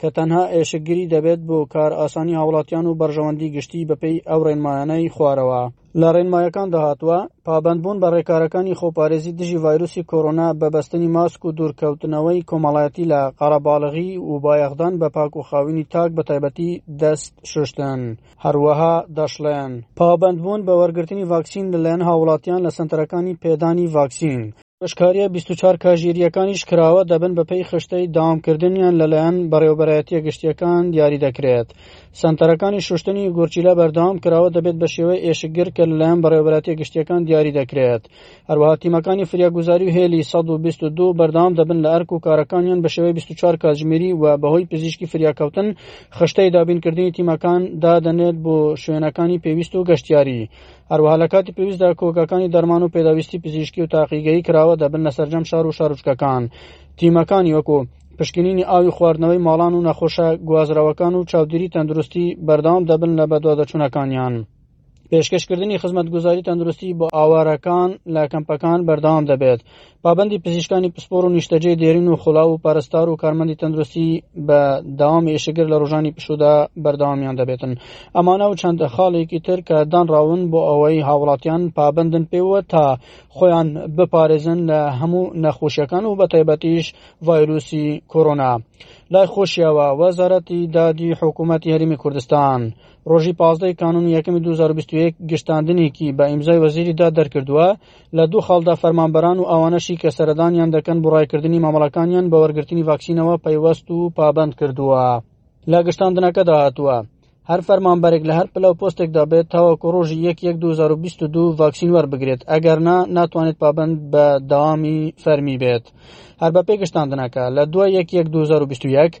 کە تەنها ئێشکگری دەبێت بۆ کارئاسانی هاوڵاتیان و بەرژەوەندی گشتی بەپێی ئەو ڕێنمایانەی خوارەوە. لە ڕێنمایەکان دەهاتوە پابەندبوون بە ڕێکارەکانی خۆپارێزی دژی ڤایرۆسی کۆرۆنا بە بەستنی ماسک و دوورکەوتنەوەی کۆمەڵایەتی لە قەرەباڵغی و بایەخدان بە پاک و خاوینی تاک بە تایبەتی دەست شوشتن هەروەها دەشڵێن پابەندبوون بە وەرگرتنی ڤاکسین لەلایەن هاوڵاتیان لە سەنتەرەکانی پێدانی ڤاکسین ئەشکارییە بیست و چوار کاژیرییەکانیش کراوە دەبن بەپێی خشتەی داوامکردنیان لەلایەن بەڕێوەبەرایەتییە گشتییەکان دیاری دەکرێت. سەنتەرەکانی شوشتنی گورچیلە بەردەوام کراوە دەبێت بە شێوەی ئێشکگر کە لەلایەن بەڕێوەبەرایەتییە گشتییەکان دیاری دەکرێت. هەروەها تیمەکانی فریاگوزاری و هێلی سەد و بیست و دوو بەردەوام دەبن لە ئەرک و کارەکانیان بە شێوەی بیست و چوار کاتژمێری و بەهۆی پزیشکی فریاکەوتن خشتەی دابینکردنی تیمەکان دادەنێت بۆ شوێنەکانی پێویست و گەشتیاری. هەروەها لە کاتی پێویستدا کۆگاکانی دەرمان و پێداویستی پزیشکی و تاقیگەیی کراوە دەبن لە سەرجەم شار و شارچکەکان تیمەکانی وەکو پشکنینی ئاوی خواردنەوەی ماڵان و نەخۆشە گوازرەوەکان و چاودێری تەندروستی بەردەوام دەبن لە بەدوادەچوونەکانیان. پێشکەشکردنی خزمەتگوزاری تەندروستی بۆ ئاوارەکان لە کەمپەکان بەردەوام دەبێت پابەندی پزیشکانی پسپۆر و نیشتەجێ دێرین و خوڵاو و پارستار و کارمەندی تەندروستی بە داوام ئێشگر لە ڕژانی پشودا بەرداوامیان دەبێتن ئەمانە و چەند خاڵێکی تر کە دانراون بۆ ئەوەی هاوڵاتیان پابندن پێوە تا خۆیان بپارێزن لە هەموو نەخۆشیەکان و بە تایبەتیش ڤایرۆسی کۆرۆنا لای خۆشیەوە وەزارەتی دادی حکوومەت یاریمی کوردستان ڕۆژی پازدەی کانون یەکەمی 2021 گشتاندنێکی بە ئیمزای وەزیری دا دەرکردووە لە دوو خاڵدا فەرمانبەران و ئەوانەشی کە سەردانیان دەکەن بۆ ڕایکردنی مامەڵەکانیان بە وەرگرتنی ڤاکسینەوە پەیوەست و پابەند کردووە لە گشتاندنەکەدا هاتووە هەر فەرمانبەرێک لە هەر پلە و پۆستێکدا بێت تاوەکو ڕۆژی 1 2022 ڤاکسین وەربگرێت ئەگەر نا ناتوانێت پابند بە داوامی فەرمی بێت هەر بە پێگەشتاندنەکە لە دوای 1 2021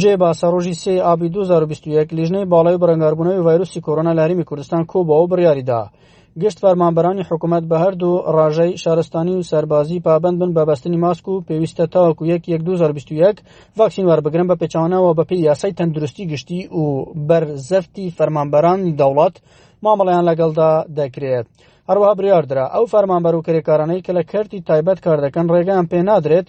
جێ باسە ڕۆژی سێی ئابی 2021 لیژنەی باڵای و بەرەنگاربوونەوەی ڤایرۆسی کۆرۆنا لە هەرێمی کوردستان کۆبەوە بڕیاریدا گشت فەرمانبەرانی حکوومەت بە هەردوو ڕژەی شارستانی و سەربازی پابند بن بە بەستنی ماسک و پێویستە تاوەکو یەک یەک 2021 ڤاکسین وەربگرن بە پێچوانەوە بەپی یاسای تەندروستی گشتی و بەرزەفتی فەرمانبەرانی دەوڵەت مامەڵیان لەگەڵدا دەکرێت. هەروەها بریاردرا ئەو فەرمانبەر و کرێکارانەی کە لە کەرتی تایبەت کار دەکەن ڕێگەیان پێ نادرێت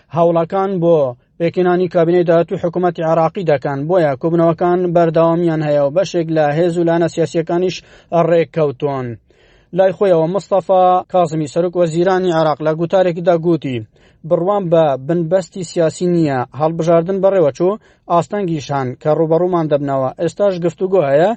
هەوڵەکان بۆ پێکهێنانی کابینەی داهاتوی حکوومەتی عێراقی دەکەن بۆیە کوبنەوەکان بەردەوامیان هەیە و بەشێک لە هێز و لانە سیاسیەکانیش ڕێککەوتون. لای خۆیەوە مستەفا کازمی سەرک وەزیرانی عراق لە گوتارێکدا گوتی بڕوان بە بنبەستی سیاسی نییە هەڵبژاردن بەڕێوەچوو ئاستەنگیشان کە ڕوبەڕوومان دەبنەوە ئێستاش گفتوگۆ هەیە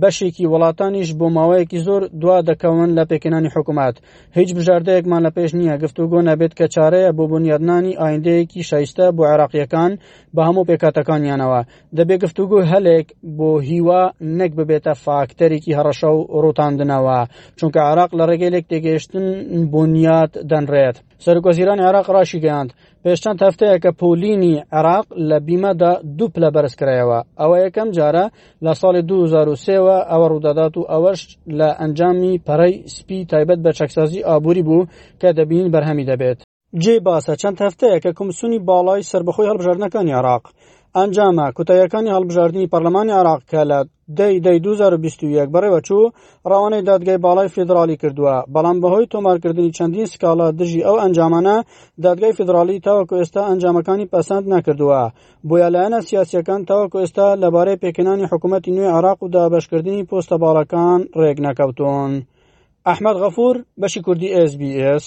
بەشێکی وڵاتانیش بۆ ماوەیەکی زۆر دوا دەکەون لە پێکهێنانی حکومەت هیچ بژاردەیەکمان لە پێش نییە گفتوگۆ نەبێت کە چارەیە بۆ بنیادنانی ئایندەیەکی شایستە بۆ عێراقیەکان بە هەموو پێکاتەکانیانەوە دەبێ گفتوگۆ هەلێک بۆ هیوا نەک ببێتە فاکتەرێکی هەڕەشە و ڕوتاندنەوە چونکە عێراق لە ڕێگەی لێک تێگەیشتن بنیاد دەنرێت. سەرکوەزیرانی عێراق ڕاشیگەیاند پێش چەند هەفتەیە کە پۆلینی عێراق لە بیمەدا دوو پلە بەرز کرایەوە ئەوە یەکەم جارە لە ساڵی 2023ەوە ئەوە ڕوودەدات و ئەوەش لە ئەنجامی پەڕی سپی تایبەت بە چەکسازی ئابووری بوو کە دەبین بەرهەمی دەبێت جێ باسە چەند هەفتەیە کە کۆمسیۆنی باڵای سربەخۆی هەڵبژاردنەکانی عێراق ئەنجامە کوتایەکانی هەڵبژاردنی پەرلەمانی عراق کە لە دەی دەی 2021 بەڕێوە چوو ڕاوانەی دادگای باڵای فیدراڵی کردووە بەڵام بەهۆی تۆمارکردنی چەندین سکاڵا دژی ئەو ئەنجامانە دادگای فیدراڵی تاوەکو ئێستا ئەنجامەکانی پەسەند نەکردووە بۆیە لایەنە سیاسیەکان تاوەکو ئێستا لەبارەی پێکەنانی حکوومەتی نوێ عراق و دابشکردنی پۆستە باڵەکان ڕێک نەکەوتون ئەحمد غەفور بەشی کوردی SسBS.